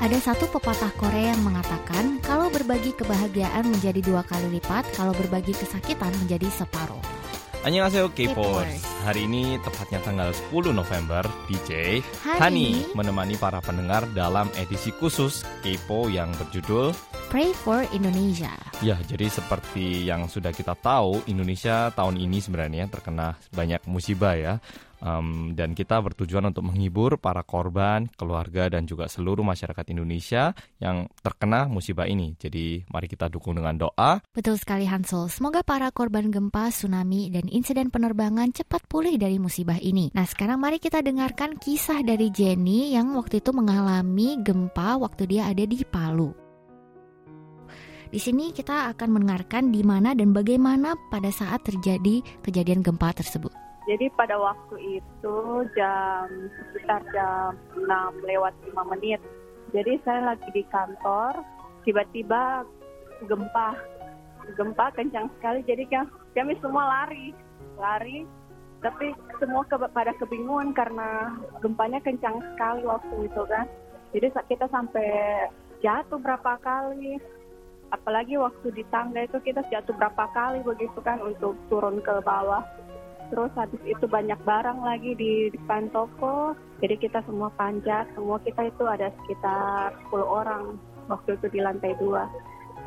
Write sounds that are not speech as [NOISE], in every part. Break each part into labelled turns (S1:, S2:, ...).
S1: Ada satu pepatah Korea yang mengatakan kalau berbagi kebahagiaan menjadi dua kali lipat, kalau berbagi kesakitan menjadi separuh.
S2: Annyeonghaseyo. K-popers. Hari ini tepatnya tanggal 10 November, DJ
S1: Hani.
S2: Hani menemani para pendengar dalam edisi khusus K-pop yang berjudul
S1: Pray for Indonesia.
S2: Ya, jadi seperti yang sudah kita tahu, Indonesia tahun ini sebenarnya terkena banyak musibah ya. Em, dan kita bertujuan untuk menghibur para korban, keluarga, dan juga seluruh masyarakat Indonesia yang terkena musibah ini. Jadi, mari kita dukung dengan doa.
S1: Betul sekali Hansel, semoga para korban gempa, tsunami, dan insiden penerbangan cepat pulih dari musibah ini. Nah sekarang mari kita dengarkan kisah dari Jenny yang waktu itu mengalami gempa waktu dia ada di Palu. Di sini kita akan mendengarkan di mana dan bagaimana pada saat terjadi kejadian gempa tersebut.
S3: Jadi pada waktu itu jam sekitar jam 6 lewat 5 menit. Jadi saya lagi di kantor, tiba-tiba gempa. Gempa kencang sekali, jadi kami semua lari. Lari, tapi semua ke- pada kebingungan karena gempanya kencang sekali waktu itu kan. Jadi kita sampai jatuh berapa kali. Apalagi waktu di tangga itu kita jatuh berapa kali begitu kan untuk turun ke bawah. Terus habis itu banyak barang lagi di depan toko. Jadi kita semua panjat, semua kita itu ada sekitar 10 orang waktu itu di lantai dua.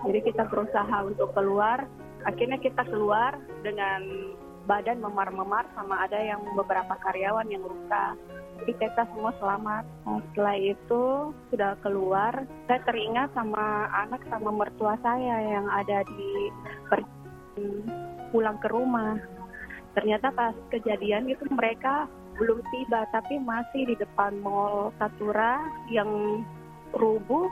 S3: Jadi kita berusaha untuk keluar. Akhirnya kita keluar dengan badan memar-memar sama ada yang beberapa karyawan yang luka. Jadi kita semua selamat. Nah, setelah itu sudah keluar, saya teringat sama anak sama mertua saya yang ada di pulang ke rumah ternyata pas kejadian itu mereka belum tiba tapi masih di depan mall Satura yang rubuh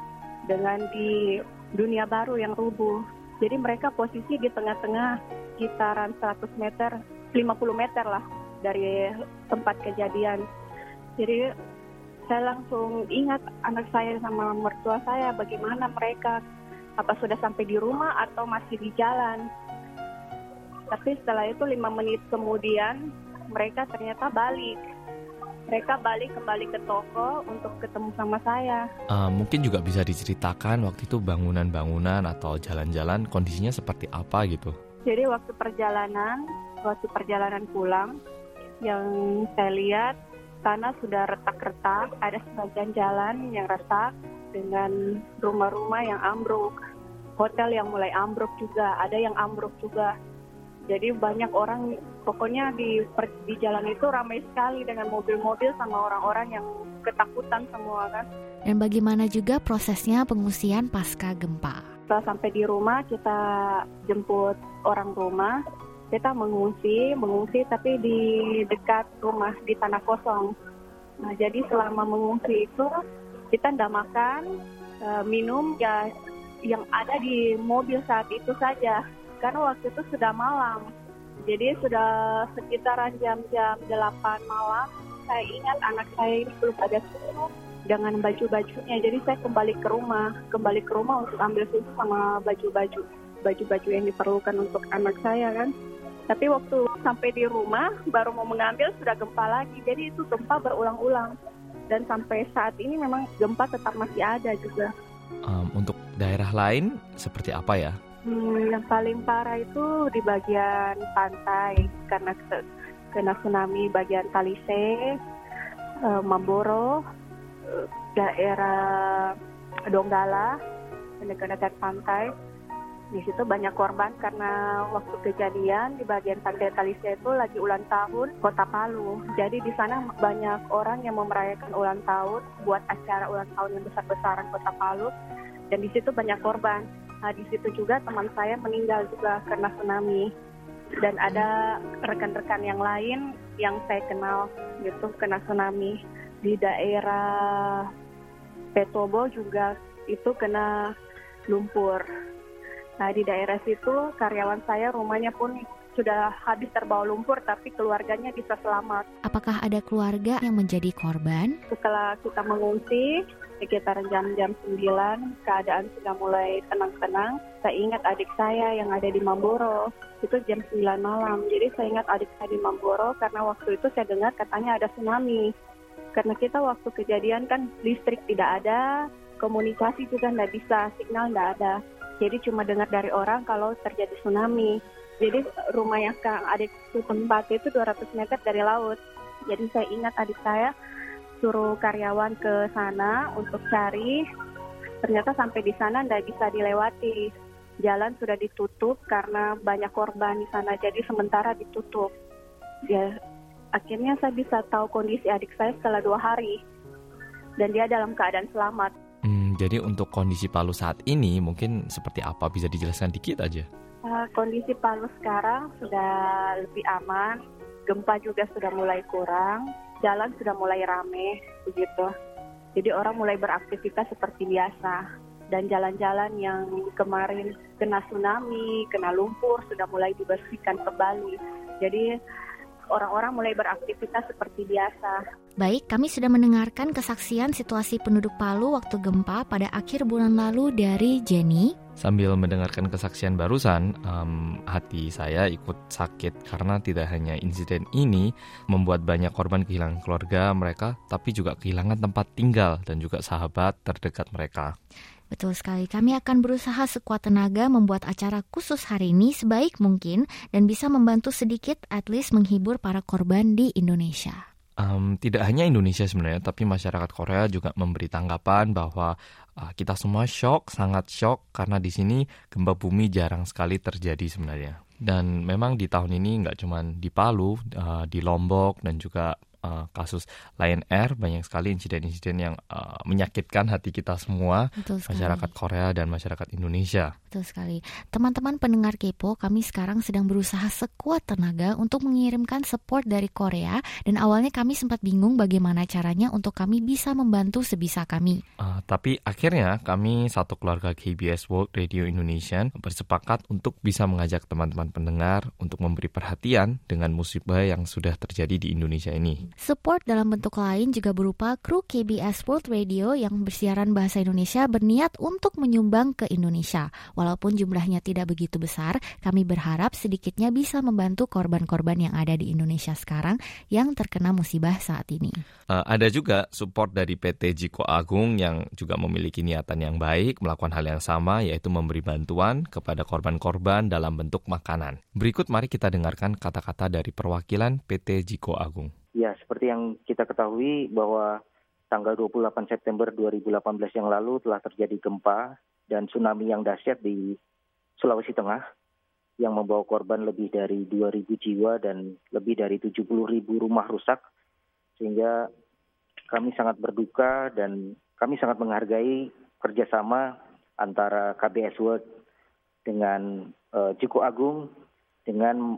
S3: dengan di dunia baru yang rubuh. Jadi mereka posisi di tengah-tengah sekitaran 100 meter, 50 meter lah dari tempat kejadian. Jadi saya langsung ingat anak saya sama mertua saya bagaimana mereka apa sudah sampai di rumah atau masih di jalan tapi setelah itu lima menit kemudian mereka ternyata balik. Mereka balik kembali ke toko untuk ketemu sama saya.
S2: Eh, mungkin juga bisa diceritakan waktu itu bangunan-bangunan atau jalan-jalan kondisinya seperti apa gitu.
S3: jadi waktu perjalanan waktu perjalanan pulang yang saya lihat tanah sudah retak-retak ada sebagian jalan yang retak dengan rumah-rumah yang ambruk. Hotel yang mulai ambruk juga ada yang ambruk juga jadi banyak orang pokoknya di per- di jalan itu ramai sekali dengan mobil-mobil sama orang-orang yang ketakutan semua kan.
S1: Dan bagaimana juga prosesnya pengungsian pasca gempa.
S3: setelah sampai di rumah kita jemput orang rumah. Kita mengungsi mengungsi tapi di dekat rumah di tanah kosong. Nah jadi selama mengungsi itu kita tidak makan eh, minum ya yang ada di mobil saat itu saja karena waktu itu sudah malam jadi sudah sekitaran jam-jam 8 malam saya ingat anak saya ini belum ada susu dengan baju-bajunya. Jadi saya kembali ke rumah, kembali ke rumah untuk ambil susu sama baju-baju, baju-baju yang diperlukan untuk anak saya kan. Tapi waktu sampai di rumah baru mau mengambil sudah gempa lagi. Jadi itu gempa berulang-ulang. Dan sampai saat ini memang gempa tetap masih ada juga.
S2: Em, untuk daerah lain seperti apa ya?
S3: Hmm, yang paling parah itu di bagian pantai karena ke- kena tsunami bagian Talise, eh, Mamboro, eh, daerah Donggala, dekat-dekat pantai. Di situ banyak korban karena waktu kejadian di bagian pantai Talise itu lagi ulang tahun Kota Palu. Jadi di sana banyak orang yang memerayakan ulang tahun, buat acara ulang tahun yang besar-besaran Kota Palu. Dan di situ banyak korban. Nah, di situ juga teman saya meninggal juga karena tsunami. Dan ada rekan-rekan yang lain yang saya kenal gitu kena tsunami di daerah Petobo juga itu kena lumpur. Nah, di daerah situ karyawan saya rumahnya pun sudah habis terbawa lumpur tapi keluarganya bisa selamat.
S1: Apakah ada keluarga yang menjadi korban?
S3: Setelah kita mengungsi sekitar jam-jam 9, keadaan sudah mulai tenang-tenang. Saya ingat adik saya yang ada di Mamboro, itu jam 9 malam. Jadi saya ingat adik saya di Mamboro karena waktu itu saya dengar katanya ada tsunami. Karena kita waktu kejadian kan listrik tidak ada, komunikasi juga nggak bisa, signal nggak ada. Jadi cuma dengar dari orang kalau terjadi tsunami. Jadi rumah yang Kang adik itu tempat itu 200 meter dari laut. Jadi saya ingat adik saya suruh karyawan ke sana untuk cari. Ternyata sampai di sana nggak bisa dilewati. Jalan sudah ditutup karena banyak korban di sana. Jadi sementara ditutup. Ya, akhirnya saya bisa tahu kondisi adik saya setelah dua hari. Dan dia dalam keadaan selamat.
S2: Hmm, jadi untuk kondisi Palu saat ini mungkin seperti apa? Bisa dijelaskan dikit aja?
S3: Uh, kondisi Palu sekarang sudah lebih aman. Gempa juga sudah mulai kurang jalan sudah mulai rame begitu. Jadi orang mulai beraktivitas seperti biasa dan jalan-jalan yang kemarin kena tsunami, kena lumpur sudah mulai dibersihkan kembali. Jadi orang-orang mulai beraktivitas seperti biasa.
S1: Baik, kami sudah mendengarkan kesaksian situasi penduduk Palu waktu gempa pada akhir bulan lalu dari Jenny.
S2: Sambil mendengarkan kesaksian barusan, um, hati saya ikut sakit karena tidak hanya insiden ini membuat banyak korban kehilangan keluarga mereka, tapi juga kehilangan tempat tinggal dan juga sahabat terdekat mereka.
S1: Betul sekali, kami akan berusaha sekuat tenaga membuat acara khusus hari ini sebaik mungkin dan bisa membantu sedikit at least menghibur para korban di Indonesia.
S2: Um, tidak hanya Indonesia sebenarnya, tapi masyarakat Korea juga memberi tanggapan bahwa uh, kita semua shock, sangat shock karena di sini gempa bumi jarang sekali terjadi sebenarnya. Dan memang di tahun ini nggak cuma di Palu, uh, di Lombok dan juga uh, kasus Lion Air banyak sekali insiden-insiden yang uh, menyakitkan hati kita semua masyarakat Korea dan masyarakat Indonesia.
S1: Betul sekali. Teman-teman pendengar Kepo, kami sekarang sedang berusaha sekuat tenaga untuk mengirimkan support dari Korea dan awalnya kami sempat bingung bagaimana caranya untuk kami bisa membantu sebisa kami.
S2: Uh, tapi akhirnya kami satu keluarga KBS World Radio Indonesia bersepakat untuk bisa mengajak teman-teman pendengar untuk memberi perhatian dengan musibah yang sudah terjadi di Indonesia ini.
S1: Support dalam bentuk lain juga berupa kru KBS World Radio yang bersiaran bahasa Indonesia berniat untuk menyumbang ke Indonesia. Walaupun jumlahnya tidak begitu besar, kami berharap sedikitnya bisa membantu korban-korban yang ada di Indonesia sekarang yang terkena musibah saat ini.
S2: Uh, ada juga support dari PT Jiko Agung yang juga memiliki niatan yang baik melakukan hal yang sama yaitu memberi bantuan kepada korban-korban dalam bentuk makanan. Berikut mari kita dengarkan kata-kata dari perwakilan PT Jiko Agung.
S4: Ya, seperti yang kita ketahui bahwa tanggal 28 September 2018 yang lalu telah terjadi gempa dan tsunami yang dahsyat di Sulawesi Tengah yang membawa korban lebih dari 2.000 jiwa dan lebih dari 70.000 rumah rusak. Sehingga kami sangat berduka dan kami sangat menghargai kerjasama antara KBS World dengan uh, Agung dengan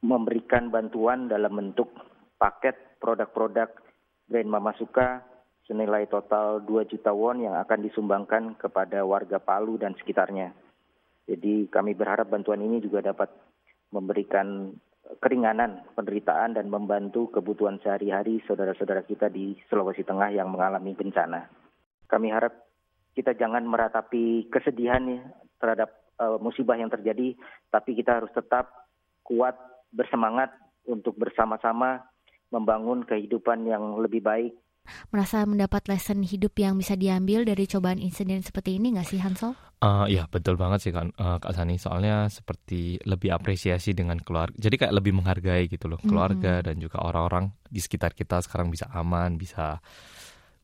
S4: memberikan bantuan dalam bentuk paket produk-produk brand Mama Suka senilai total 2 juta won yang akan disumbangkan kepada warga Palu dan sekitarnya. Jadi kami berharap bantuan ini juga dapat memberikan keringanan penderitaan dan membantu kebutuhan sehari-hari saudara-saudara kita di Sulawesi Tengah yang mengalami bencana. Kami harap kita jangan meratapi kesedihan terhadap uh, musibah yang terjadi, tapi kita harus tetap kuat, bersemangat untuk bersama-sama membangun kehidupan yang lebih baik.
S1: Merasa mendapat lesson hidup yang bisa diambil dari cobaan insiden seperti ini nggak sih Hansel?
S2: Uh, ya betul banget sih kan uh, Kak Sani soalnya seperti lebih apresiasi dengan keluarga jadi kayak lebih menghargai gitu loh keluarga mm -hmm. dan juga orang-orang di sekitar kita sekarang bisa aman bisa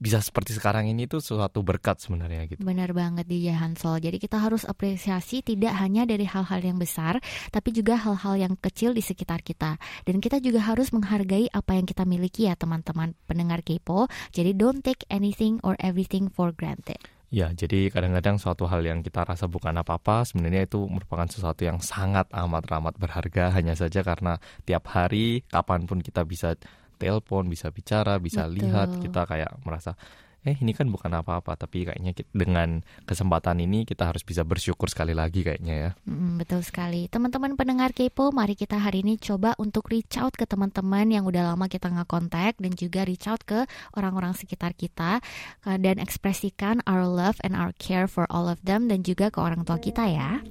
S2: bisa seperti sekarang ini tuh suatu berkat sebenarnya gitu.
S1: Benar banget di Hansol. Jadi kita harus apresiasi tidak hanya dari hal-hal yang besar, tapi juga hal-hal yang kecil di sekitar kita. Dan kita juga harus menghargai apa yang kita miliki ya teman-teman pendengar Kepo. Jadi don't take anything or everything for granted.
S2: Ya, jadi kadang-kadang suatu hal yang kita rasa bukan apa-apa, sebenarnya itu merupakan sesuatu yang sangat amat-amat berharga, hanya saja karena tiap hari, kapan pun kita bisa telepon, bisa bicara, bisa Betul. lihat, kita kayak merasa eh ini kan bukan apa-apa tapi kayaknya dengan kesempatan ini kita harus bisa bersyukur sekali lagi kayaknya ya.
S1: Mm, betul sekali. Teman-teman pendengar Kepo, mari kita hari ini coba untuk reach out ke teman-teman yang udah lama kita nggak kontak dan juga reach out ke orang-orang sekitar kita eh, dan ekspresikan our love and our care for all of them dan juga ke orang tua kita ya.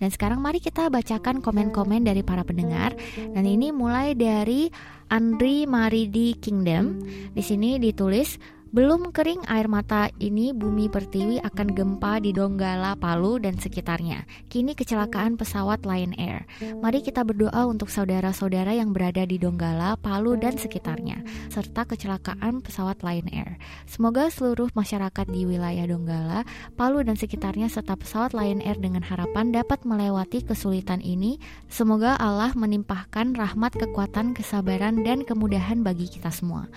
S1: Dan sekarang mari kita bacakan komen-komen dari para pendengar. Dan ini mulai dari Andri Maridi Kingdom. Di sini ditulis belum kering air mata ini bumi pertiwi akan gempa di Donggala, Palu, dan sekitarnya. Kini kecelakaan pesawat Lion Air. Mari kita berdoa untuk saudara-saudara yang berada di Donggala, Palu, dan sekitarnya, serta kecelakaan pesawat Lion Air. Semoga seluruh masyarakat di wilayah Donggala, Palu, dan sekitarnya serta pesawat Lion Air dengan harapan dapat melewati kesulitan ini. Semoga Allah menimpahkan rahmat, kekuatan, kesabaran, dan kemudahan bagi kita semua.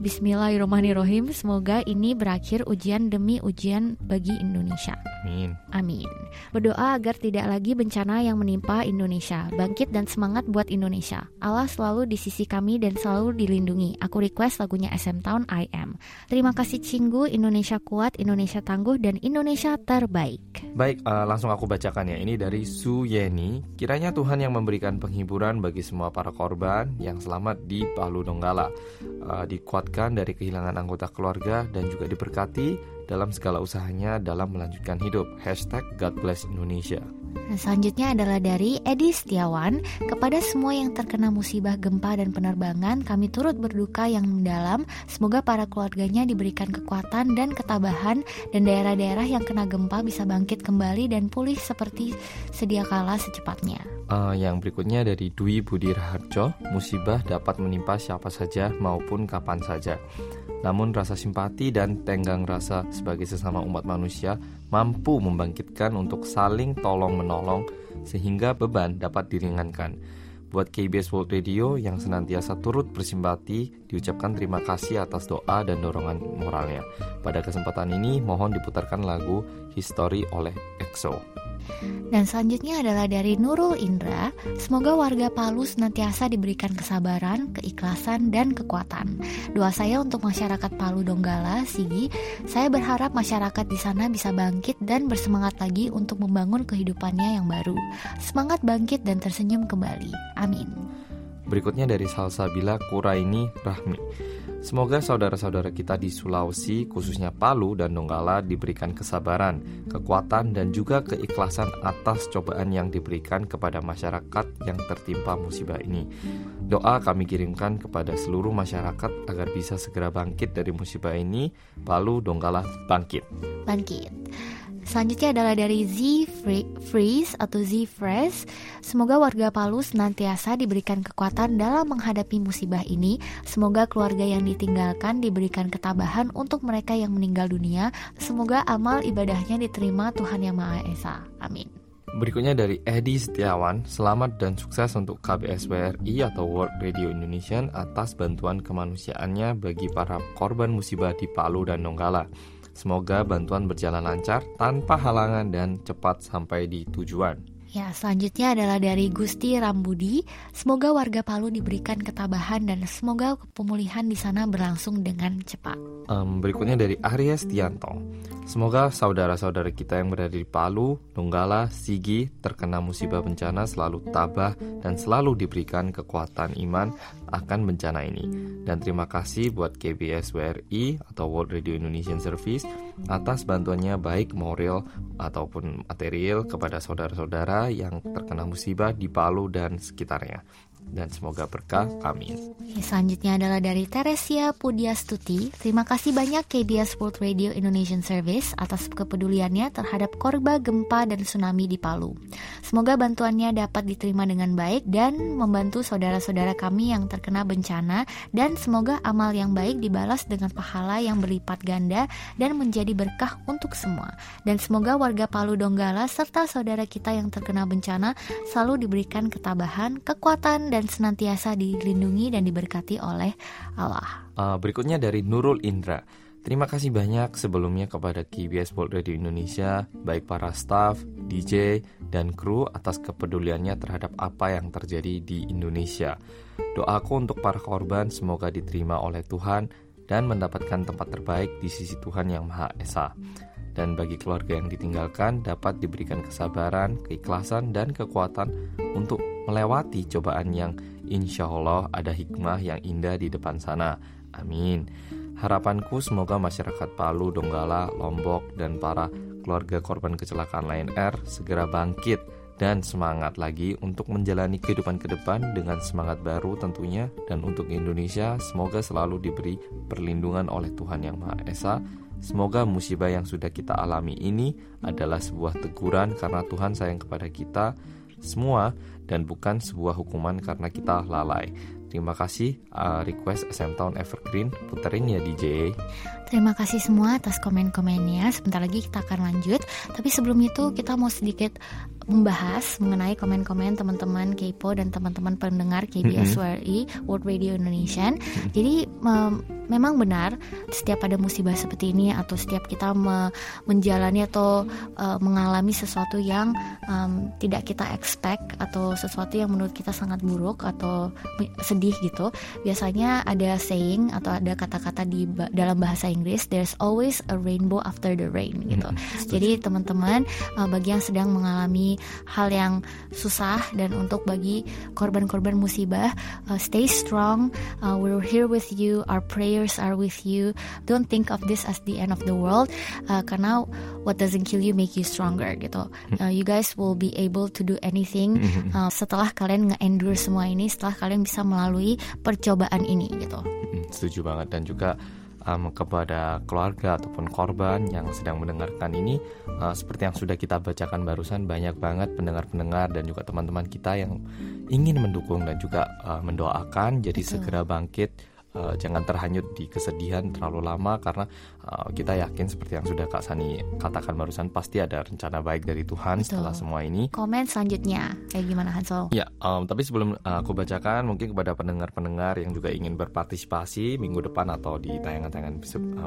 S1: Bismillahirrahmanirrahim. Semoga ini berakhir ujian demi ujian bagi Indonesia.
S2: Amin.
S1: Amin. Berdoa agar tidak lagi bencana yang menimpa Indonesia. Bangkit dan semangat buat Indonesia. Allah selalu di sisi kami dan selalu dilindungi. Aku request lagunya SM Town I Am. Terima kasih Cinggu, Indonesia kuat, Indonesia tangguh, dan Indonesia terbaik.
S2: Baik, uh, langsung aku bacakan ya. Ini dari Su Yeni. Kiranya Tuhan yang memberikan penghiburan bagi semua para korban yang selamat di Palu Donggala. Uh, dikuatkan dari kehilangan anggota keluarga dan juga diberkati dalam segala usahanya dalam melanjutkan hidup. Hashtag God Bless Indonesia.
S1: Nah, selanjutnya adalah dari Edi Setiawan. Kepada semua yang terkena musibah gempa dan penerbangan, kami turut berduka yang mendalam. Semoga para keluarganya diberikan kekuatan dan ketabahan dan daerah-daerah yang kena gempa bisa bangkit kembali dan pulih seperti sedia kala secepatnya.
S2: Uh, yang berikutnya dari Dwi Budi Raharjo, musibah dapat menimpa siapa saja maupun kapan saja. Namun rasa simpati dan tenggang rasa sebagai sesama umat manusia mampu membangkitkan untuk saling tolong-menolong sehingga beban dapat diringankan. Buat KBS World Radio yang senantiasa turut bersimpati, diucapkan terima kasih atas doa dan dorongan moralnya. Pada kesempatan ini, mohon diputarkan lagu History oleh EXO.
S1: Dan selanjutnya adalah dari Nurul Indra. Semoga warga Palu senantiasa diberikan kesabaran, keikhlasan, dan kekuatan. Doa saya untuk masyarakat Palu Donggala, Sigi, saya berharap masyarakat di sana bisa bangkit dan bersemangat lagi untuk membangun kehidupannya yang baru. Semangat bangkit dan tersenyum kembali. Amin.
S2: Berikutnya dari Salsabila Kuraini Rahmi. Semoga saudara-saudara kita di Sulawesi, khususnya Palu dan Donggala, diberikan kesabaran, kekuatan, dan juga keikhlasan atas cobaan yang diberikan kepada masyarakat yang tertimpa musibah ini. Doa kami kirimkan kepada seluruh masyarakat agar bisa segera bangkit dari musibah ini. Palu, Donggala, bangkit.
S1: Bangkit. Selanjutnya adalah dari Z Freeze atau Z Fresh. Semoga warga Palu senantiasa diberikan kekuatan dalam menghadapi musibah ini. Semoga keluarga yang ditinggalkan diberikan ketabahan untuk mereka yang meninggal dunia. Semoga amal ibadahnya diterima Tuhan Yang Maha Esa. Amin.
S2: Berikutnya dari Edi Setiawan, selamat dan sukses untuk KBS WRI atau World Radio Indonesia atas bantuan kemanusiaannya bagi para korban musibah di Palu dan Donggala. Semoga bantuan berjalan lancar tanpa halangan dan cepat sampai di tujuan.
S1: Ya, selanjutnya adalah dari Gusti Rambudi. Semoga warga Palu diberikan ketabahan dan semoga pemulihan di sana berlangsung dengan cepat.
S2: Um, berikutnya dari Arya Stianto. Semoga saudara-saudara kita yang berada di Palu, Donggala, Sigi terkena musibah bencana selalu tabah dan selalu diberikan kekuatan iman akan bencana ini. Dan terima kasih buat KBS WRI atau World Radio Indonesian Service atas bantuannya baik moral ataupun material kepada saudara-saudara yang terkena musibah di Palu dan sekitarnya dan semoga berkah. Amin.
S1: Selanjutnya adalah dari Teresia Pudiastuti. Terima kasih banyak KBS World Radio Indonesian Service atas kepeduliannya terhadap korban gempa dan tsunami di Palu. Semoga bantuannya dapat diterima dengan baik dan membantu saudara-saudara kami yang terkena bencana dan semoga amal yang baik dibalas dengan pahala yang berlipat ganda dan menjadi berkah untuk semua. Dan semoga warga Palu Donggala serta saudara kita yang terkena bencana selalu diberikan ketabahan, kekuatan, dan senantiasa dilindungi dan diberkati oleh Allah.
S2: Uh, berikutnya dari Nurul Indra. Terima kasih banyak sebelumnya kepada KBS World Radio Indonesia, baik para staff, DJ, dan kru atas kepeduliannya terhadap apa yang terjadi di Indonesia. Doaku untuk para korban semoga diterima oleh Tuhan dan mendapatkan tempat terbaik di sisi Tuhan Yang Maha Esa dan bagi keluarga yang ditinggalkan dapat diberikan kesabaran, keikhlasan, dan kekuatan untuk melewati cobaan yang insya Allah ada hikmah yang indah di depan sana. Amin. Harapanku semoga masyarakat Palu, Donggala, Lombok, dan para keluarga korban kecelakaan Lion Air segera bangkit dan semangat lagi untuk menjalani kehidupan ke depan dengan semangat baru tentunya dan untuk Indonesia semoga selalu diberi perlindungan oleh Tuhan Yang Maha Esa. Semoga musibah yang sudah kita alami ini adalah sebuah teguran karena Tuhan sayang kepada kita semua dan bukan sebuah hukuman karena kita lalai. Terima kasih uh, request SM Town Evergreen puterin ya DJ.
S1: Terima kasih semua atas komen-komennya. Sebentar lagi kita akan lanjut. Tapi sebelum itu kita mau sedikit membahas mengenai komen-komen teman-teman Kepo dan teman-teman pendengar KBS mm -hmm. WRI World Radio Indonesia. Mm -hmm. Jadi memang benar setiap ada musibah seperti ini atau setiap kita me menjalani atau uh, mengalami sesuatu yang um, tidak kita expect atau sesuatu yang menurut kita sangat buruk atau sedih gitu biasanya ada saying atau ada kata-kata di dalam bahasa Inggris there's always a rainbow after the rain gitu. Hmm, jadi teman-teman uh, bagi yang sedang mengalami hal yang susah dan untuk bagi korban-korban musibah uh, stay strong. Uh, we're here with you. Our prayer prayers are with you. Don't think of this as the end of the world uh, karena what doesn't kill you make you stronger gitu. Uh, you guys will be able to do anything uh, setelah kalian nge-endure semua ini, setelah kalian bisa melalui percobaan ini gitu.
S2: Setuju banget. Dan juga um, kepada keluarga ataupun korban yang sedang mendengarkan ini uh, seperti yang sudah kita bacakan barusan banyak banget pendengar-pendengar dan juga teman-teman kita yang ingin mendukung dan juga uh, mendoakan jadi Betul. segera bangkit uh, jangan terhanyut di kesedihan terlalu lama karena uh, kita yakin seperti yang sudah Kak Sani katakan barusan pasti ada rencana baik dari Tuhan Betul. setelah semua ini.
S1: Komen selanjutnya kayak gimana Hansol?
S2: Ya, um, tapi sebelum uh, aku bacakan mungkin kepada pendengar-pendengar yang juga ingin berpartisipasi minggu depan atau di tayangan-tayangan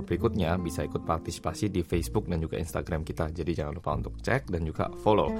S2: berikutnya bisa ikut partisipasi di Facebook dan juga Instagram kita. Jadi jangan lupa untuk cek dan juga follow.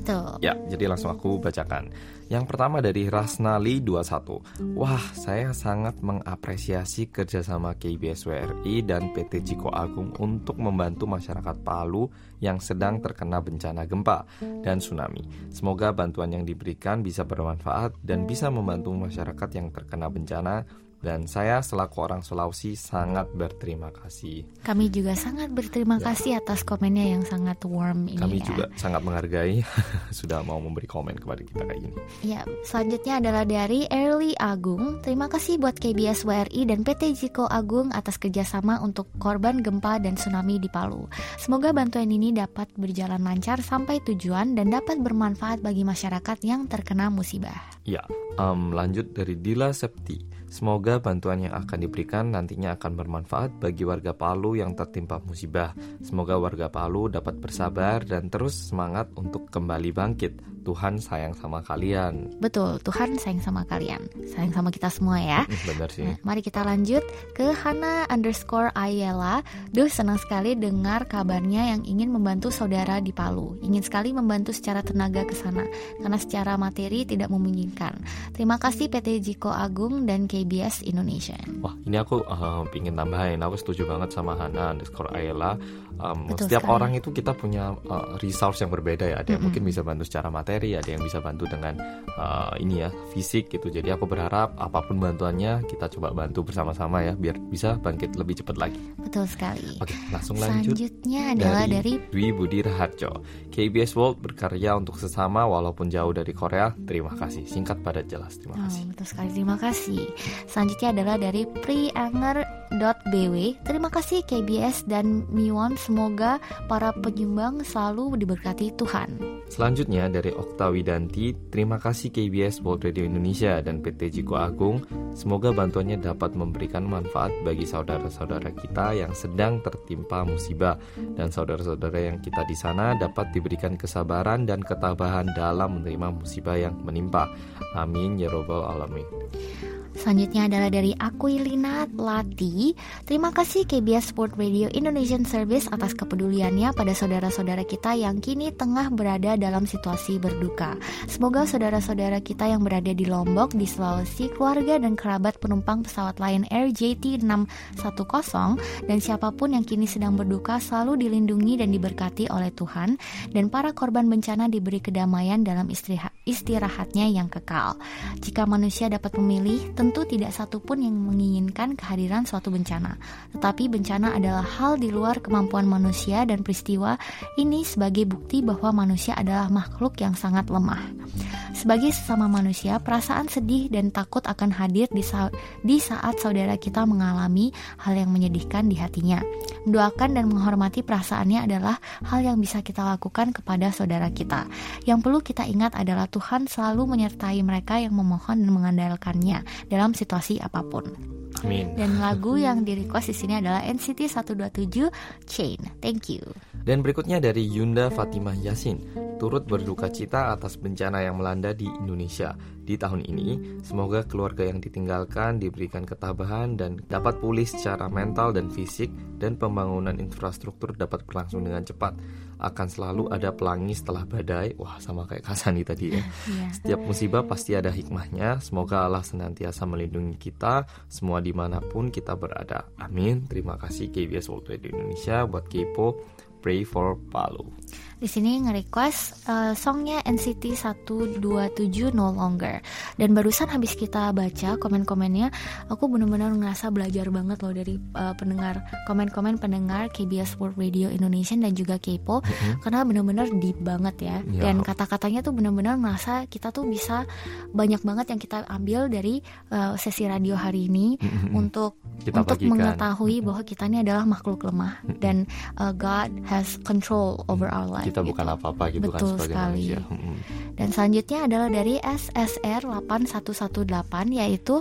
S1: Betul.
S2: Ya, jadi langsung aku bacakan. Yang pertama dari Rasnali 21. Wah, saya sangat mengapresiasi kerjasama KBS WRI dan PT Ciko Agung untuk membantu masyarakat Palu yang sedang terkena bencana gempa dan tsunami. Semoga bantuan yang diberikan bisa bermanfaat dan bisa membantu masyarakat yang terkena bencana dan saya selaku orang Sulawesi sangat berterima kasih.
S1: Kami juga sangat berterima ya. kasih atas komennya yang sangat warm ini.
S2: Kami
S1: ya.
S2: juga sangat menghargai [LAUGHS] sudah mau memberi komen kepada kita kayak gini.
S1: Ya, selanjutnya adalah dari Early Agung. Terima kasih buat KBS WRI dan PT Jiko Agung atas kerjasama untuk korban gempa dan tsunami di Palu. Semoga bantuan ini dapat berjalan lancar sampai tujuan dan dapat bermanfaat bagi masyarakat yang terkena musibah.
S2: Ya, um, lanjut dari Dila Septi. Semoga bantuan yang akan diberikan nantinya akan bermanfaat bagi warga Palu yang tertimpa musibah. Semoga warga Palu dapat bersabar dan terus semangat untuk kembali bangkit Tuhan sayang sama kalian.
S1: Betul, Tuhan sayang sama kalian. Sayang sama kita semua ya. [LAUGHS]
S2: Benar sih. Nah,
S1: mari kita lanjut ke Hana underscore Ayela. Duh, senang sekali dengar kabarnya yang ingin membantu saudara di Palu. Ingin sekali membantu secara tenaga ke sana, karena secara materi tidak memungkinkan. Terima kasih PT Jiko Agung dan KBS Indonesia.
S2: Wah, ini aku uh, ingin tambahin. Aku setuju banget sama Hana underscore Ayela um, setiap sekali. orang itu kita punya uh, resource yang berbeda ya. Ada yang mm -hmm. mungkin bisa bantu secara materi, ada yang bisa bantu dengan uh, ini ya fisik gitu. Jadi aku berharap apa pun bantuannya kita coba bantu bersama-sama ya, biar bisa bangkit lebih cepat lagi.
S1: Betul sekali.
S2: Oke, langsung lanjut.
S1: Selanjutnya adalah dari,
S2: dari Dwi Budi Raharjo. KBS World berkarya untuk sesama walaupun jauh dari Korea. Terima kasih. Singkat padat jelas. Terima kasih.
S1: Oh, betul sekali. Terima kasih. Selanjutnya adalah dari prianger.bw. Terima kasih KBS dan Miwon Semoga para penyumbang selalu diberkati Tuhan.
S2: Selanjutnya dari Okta Widanti, terima kasih KBS World Radio Indonesia dan PT Jiko Agung. Semoga bantuannya dapat memberikan manfaat bagi saudara-saudara kita yang sedang tertimpa musibah dan saudara-saudara yang kita di sana dapat diberikan kesabaran dan ketabahan dalam menerima musibah yang menimpa. Amin ya robbal alamin.
S1: Selanjutnya adalah dari Aquilina Lati. Terima kasih KBS Sport Radio Indonesian Service atas kepeduliannya pada saudara-saudara kita yang kini tengah berada dalam situasi berduka. Semoga saudara-saudara kita yang berada di Lombok, di Sulawesi, keluarga dan kerabat penumpang pesawat Lion Air JT610 dan siapa pun yang kini sedang berduka selalu dilindungi dan diberkati oleh Tuhan dan para korban bencana diberi kedamaian dalam istirahatnya yang kekal. Jika manusia dapat memilih, tentu Tentu tidak satupun yang menginginkan kehadiran suatu bencana, tetapi bencana adalah hal di luar kemampuan manusia dan peristiwa ini sebagai bukti bahwa manusia adalah makhluk yang sangat lemah. Sebagai sesama manusia, perasaan sedih dan takut akan hadir di, sa di saat saudara kita mengalami hal yang menyedihkan di hatinya. Mendoakan dan menghormati perasaannya adalah hal yang bisa kita lakukan kepada saudara kita. Yang perlu kita ingat adalah Tuhan selalu menyertai mereka yang memohon dan mengandalkannya dalam situasi apa pun.
S2: Amin.
S1: Dan lagu yang di request di sini adalah NCT 127 Chain. Thank you.
S2: Dan berikutnya dari Yunda Fatimah Yasin turut berduka cita atas bencana yang melanda di Indonesia di tahun ini. Semoga keluarga yang ditinggalkan diberikan ketabahan dan dapat pulih secara mental dan fisik dan pembangunan infrastruktur dapat berlangsung dengan cepat. Akan selalu ada pelangi setelah badai. Wah, sama kayak Kasani tadi ya. [LAUGHS]
S1: Iya.
S2: Setiap musibah pasti ada hikmahnya. Semoga Allah senantiasa melindungi kita semua di mana pun kita berada. Amin. Terima kasih KBS World Radio Indonesia buat Kepo. Pray for Palu.
S1: Di sini nge-request uh, songnya NCT 127 No Longer. Dan barusan habis kita baca komen-komennya, aku benar-benar ngerasa belajar banget loh dari uh, pendengar komen-komen pendengar KBS World Radio Indonesia dan juga Kepo
S2: Mhm.
S1: karena benar-benar deep banget ya.
S2: Ya.
S1: Dan kata-katanya tuh benar-benar ngerasa kita tuh bisa banyak banget yang kita ambil dari uh, sesi radio hari ini
S2: Mhm.
S1: untuk
S2: Kita
S1: untuk
S2: bagikan.
S1: mengetahui bahwa kita ini adalah makhluk lemah dan uh, God has control over our life.
S2: Kita bukan
S1: gitu.
S2: apa-apa gitu kan
S1: Betul
S2: sebagai
S1: sekali.
S2: manusia. Mm-mm.
S1: Dan selanjutnya adalah dari SSR 8118 yaitu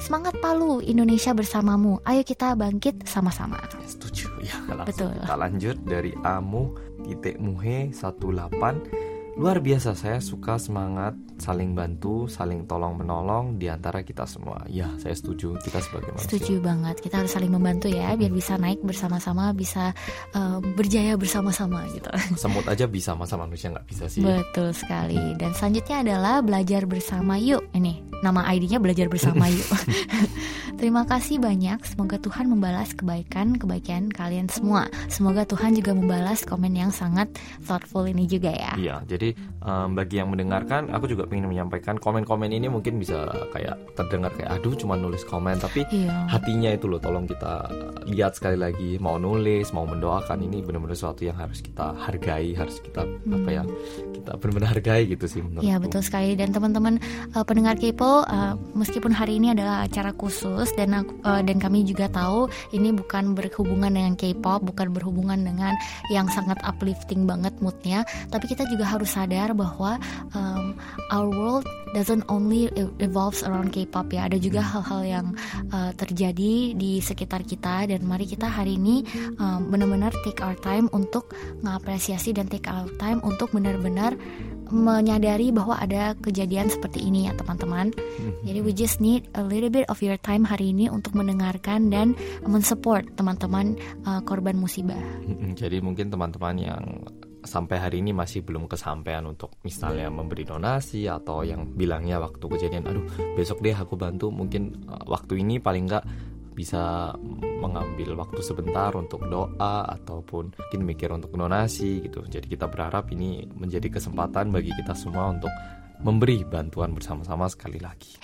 S1: Semangat Palu Indonesia bersamamu. Ayo kita bangkit sama-sama.
S2: Setuju ya. Langsung
S1: Betul.
S2: kita lanjut dari Amu titik Muhe 18 Luar biasa saya suka semangat saling bantu, saling tolong menolong di antara kita semua. Ya, saya setuju kita sebagai manusia.
S1: Setuju banget. Kita harus saling membantu ya biar bisa naik bersama-sama, bisa uh, berjaya bersama-sama gitu. [LAUGHS]
S2: Semut aja bisa, masa manusia nggak bisa sih?
S1: Betul sekali. Dan selanjutnya adalah belajar bersama yuk. Ini nama ID-nya belajar bersama yuk. [LAUGHS] [LAUGHS] Terima kasih banyak. Semoga Tuhan membalas kebaikan-kebaikan kalian semua. Semoga Tuhan juga membalas komen yang sangat thoughtful ini juga ya.
S2: Iya, jadi em, bagi yang mendengarkan, aku juga ingin menyampaikan komen-komen ini mungkin bisa kayak terdengar kayak aduh cuma nulis komen, tapi
S1: Iya.
S2: hatinya itu loh tolong kita lihat sekali lagi mau nulis mau mendoakan ini benar-benar sesuatu yang harus kita hargai harus kita apa ya kita benar-benar hargai gitu sih menurutku.
S1: Iya betul sekali. Dan teman-teman uh, pendengar Kepo uh, meskipun hari ini adalah acara khusus dan aku- uh, dan kami juga tahu ini bukan berhubungan dengan K-pop bukan berhubungan dengan yang sangat uplifting banget moodnya tapi kita juga harus sadar bahwa um, our world doesn't only e- evolves around K-pop ya ada juga hal-hal yang uh, terjadi di sekitar kita dan mari kita hari ini um, benar-benar take our time untuk mengapresiasi dan take our time untuk benar-benar menyadari bahwa ada kejadian seperti ini ya teman-teman. Jadi we just need a little bit of your time hari ini untuk mendengarkan dan mensupport teman-teman uh, korban musibah.
S2: Mm-mm, jadi mungkin teman-teman yang sampai hari ini masih belum kesampaian untuk misalnya memberi donasi atau yang bilangnya waktu kejadian aduh besok deh aku bantu. Mungkin uh, waktu ini paling nggak bisa mengambil waktu sebentar untuk doa ataupun mungkin mikir untuk donasi gitu. Jadi kita berharap ini menjadi kesempatan bagi kita semua untuk memberi bantuan bersama-sama sekali lagi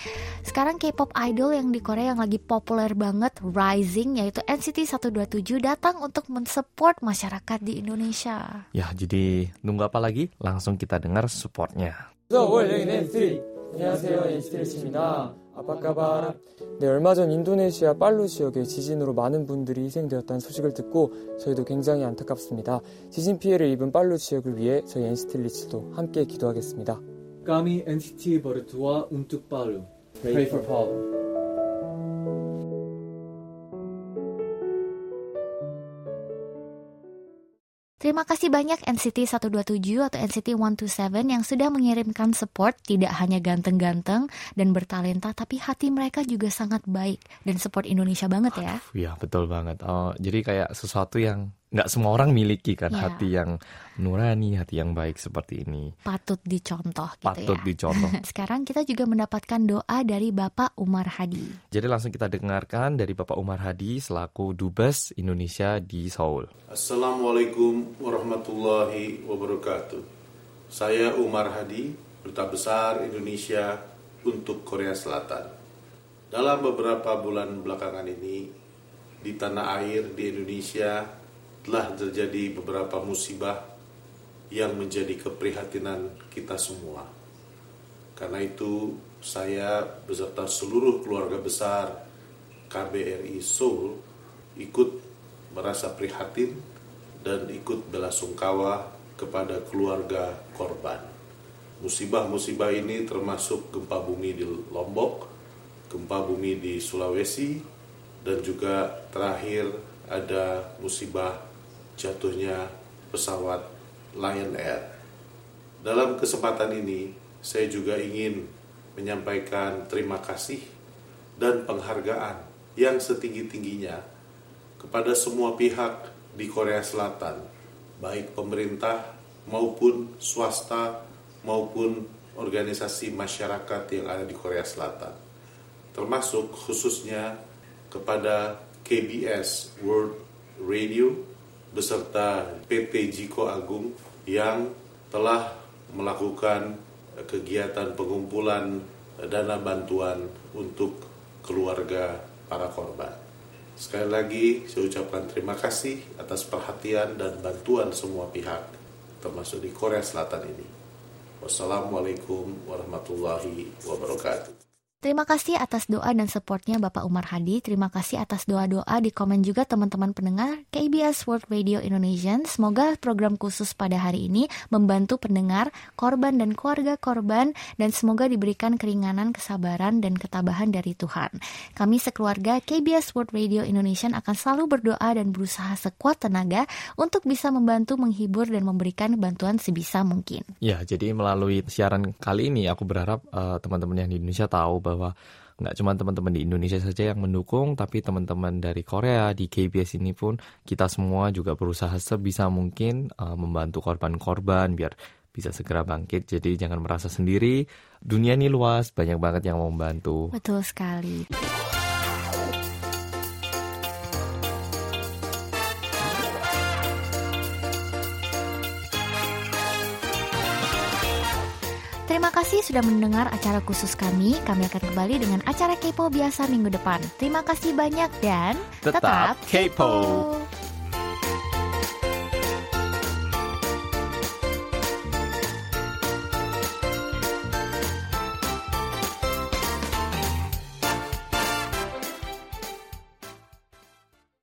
S1: Sekarang K-pop idol yang di Korea yang lagi populer banget rising yaitu NCT 127 datang untuk mensupport masyarakat di Indonesia.
S2: ya jadi nunggu apa lagi langsung kita dengar supportnya
S5: 월 여긴 NCT 안녕하세요 NCT 리치입니다 아빠까바 네 얼마 전 인도네시아 빨루 지역의 지진으로 많은 분들이 희생되었다는 소식을 듣고 저희도 굉장히 안타깝습니다 지진 피해를 입은 빨루 지역을 위해 저희 NCT 리치도 함께 기도하겠습니다
S6: Kami NCT berdua untuk Palu. Pray for Palu.
S1: Terima kasih banyak NCT 127 atau NCT 127 yang sudah mengirimkan support tidak hanya ganteng-ganteng dan bertalenta tapi hati mereka juga sangat baik dan support Indonesia banget ya.
S2: Iya betul banget. Oh, jadi kayak sesuatu yang nggak semua orang miliki kan
S1: Iya.
S2: hati yang nurani, hati yang baik seperti ini.
S1: Patut dicontoh gitu
S2: Patut
S1: ya.
S2: dicontoh. [LAUGHS]
S1: Sekarang kita juga mendapatkan doa dari Bapak Umar Hadi.
S2: Jadi langsung kita dengarkan dari Bapak Umar Hadi selaku Dubes Indonesia di Seoul.
S7: Assalamualaikum warahmatullahi wabarakatuh. Saya Umar Hadi, Duta Besar Indonesia untuk Korea Selatan. Dalam beberapa bulan belakangan ini di tanah air di Indonesia telah terjadi beberapa musibah yang menjadi keprihatinan kita semua. Karena itu saya beserta seluruh keluarga besar KBRI Seoul ikut merasa prihatin dan ikut belasungkawa kepada keluarga korban. Musibah-musibah ini termasuk gempa bumi di Lombok, gempa bumi di Sulawesi, dan juga terakhir ada musibah jatuhnya pesawat Lion Air. Dalam kesempatan ini, saya juga ingin menyampaikan terima kasih dan penghargaan yang setinggi-tingginya kepada semua pihak di Korea Selatan, baik pemerintah maupun swasta maupun organisasi masyarakat yang ada di Korea Selatan. Termasuk khususnya kepada KBS World Radio beserta PT Jiko Agung yang telah melakukan kegiatan pengumpulan dana bantuan untuk keluarga para korban. Sekali lagi saya ucapkan terima kasih atas perhatian dan bantuan semua pihak termasuk di Korea Selatan ini. Wassalamualaikum warahmatullahi wabarakatuh.
S1: Terima kasih atas doa dan supportnya Bapak Umar Hadi. Terima kasih atas doa-doa di komen juga teman-teman pendengar KBS World Radio Indonesia. Semoga program khusus pada hari ini membantu pendengar, korban dan keluarga korban dan semoga diberikan keringanan, kesabaran dan ketabahan dari Tuhan. Kami sekeluarga KBS World Radio Indonesia akan selalu berdoa dan berusaha sekuat tenaga untuk bisa membantu menghibur dan memberikan bantuan sebisa mungkin.
S2: Ya, jadi melalui siaran kali ini aku berharap uh, teman-teman yang di Indonesia tahu bahwa nggak cuma teman-teman di Indonesia saja yang mendukung, tapi teman-teman dari Korea di KBS ini pun kita semua juga berusaha sebisa mungkin uh, membantu korban-korban biar bisa segera bangkit. Jadi jangan merasa sendiri. Dunia ini luas, banyak banget yang mau membantu.
S1: Betul sekali. Kasih sudah mendengar acara khusus kami. Kami akan kembali dengan acara Kepo biasa minggu depan. Terima kasih banyak dan
S2: Tetap kepo.
S1: kepo.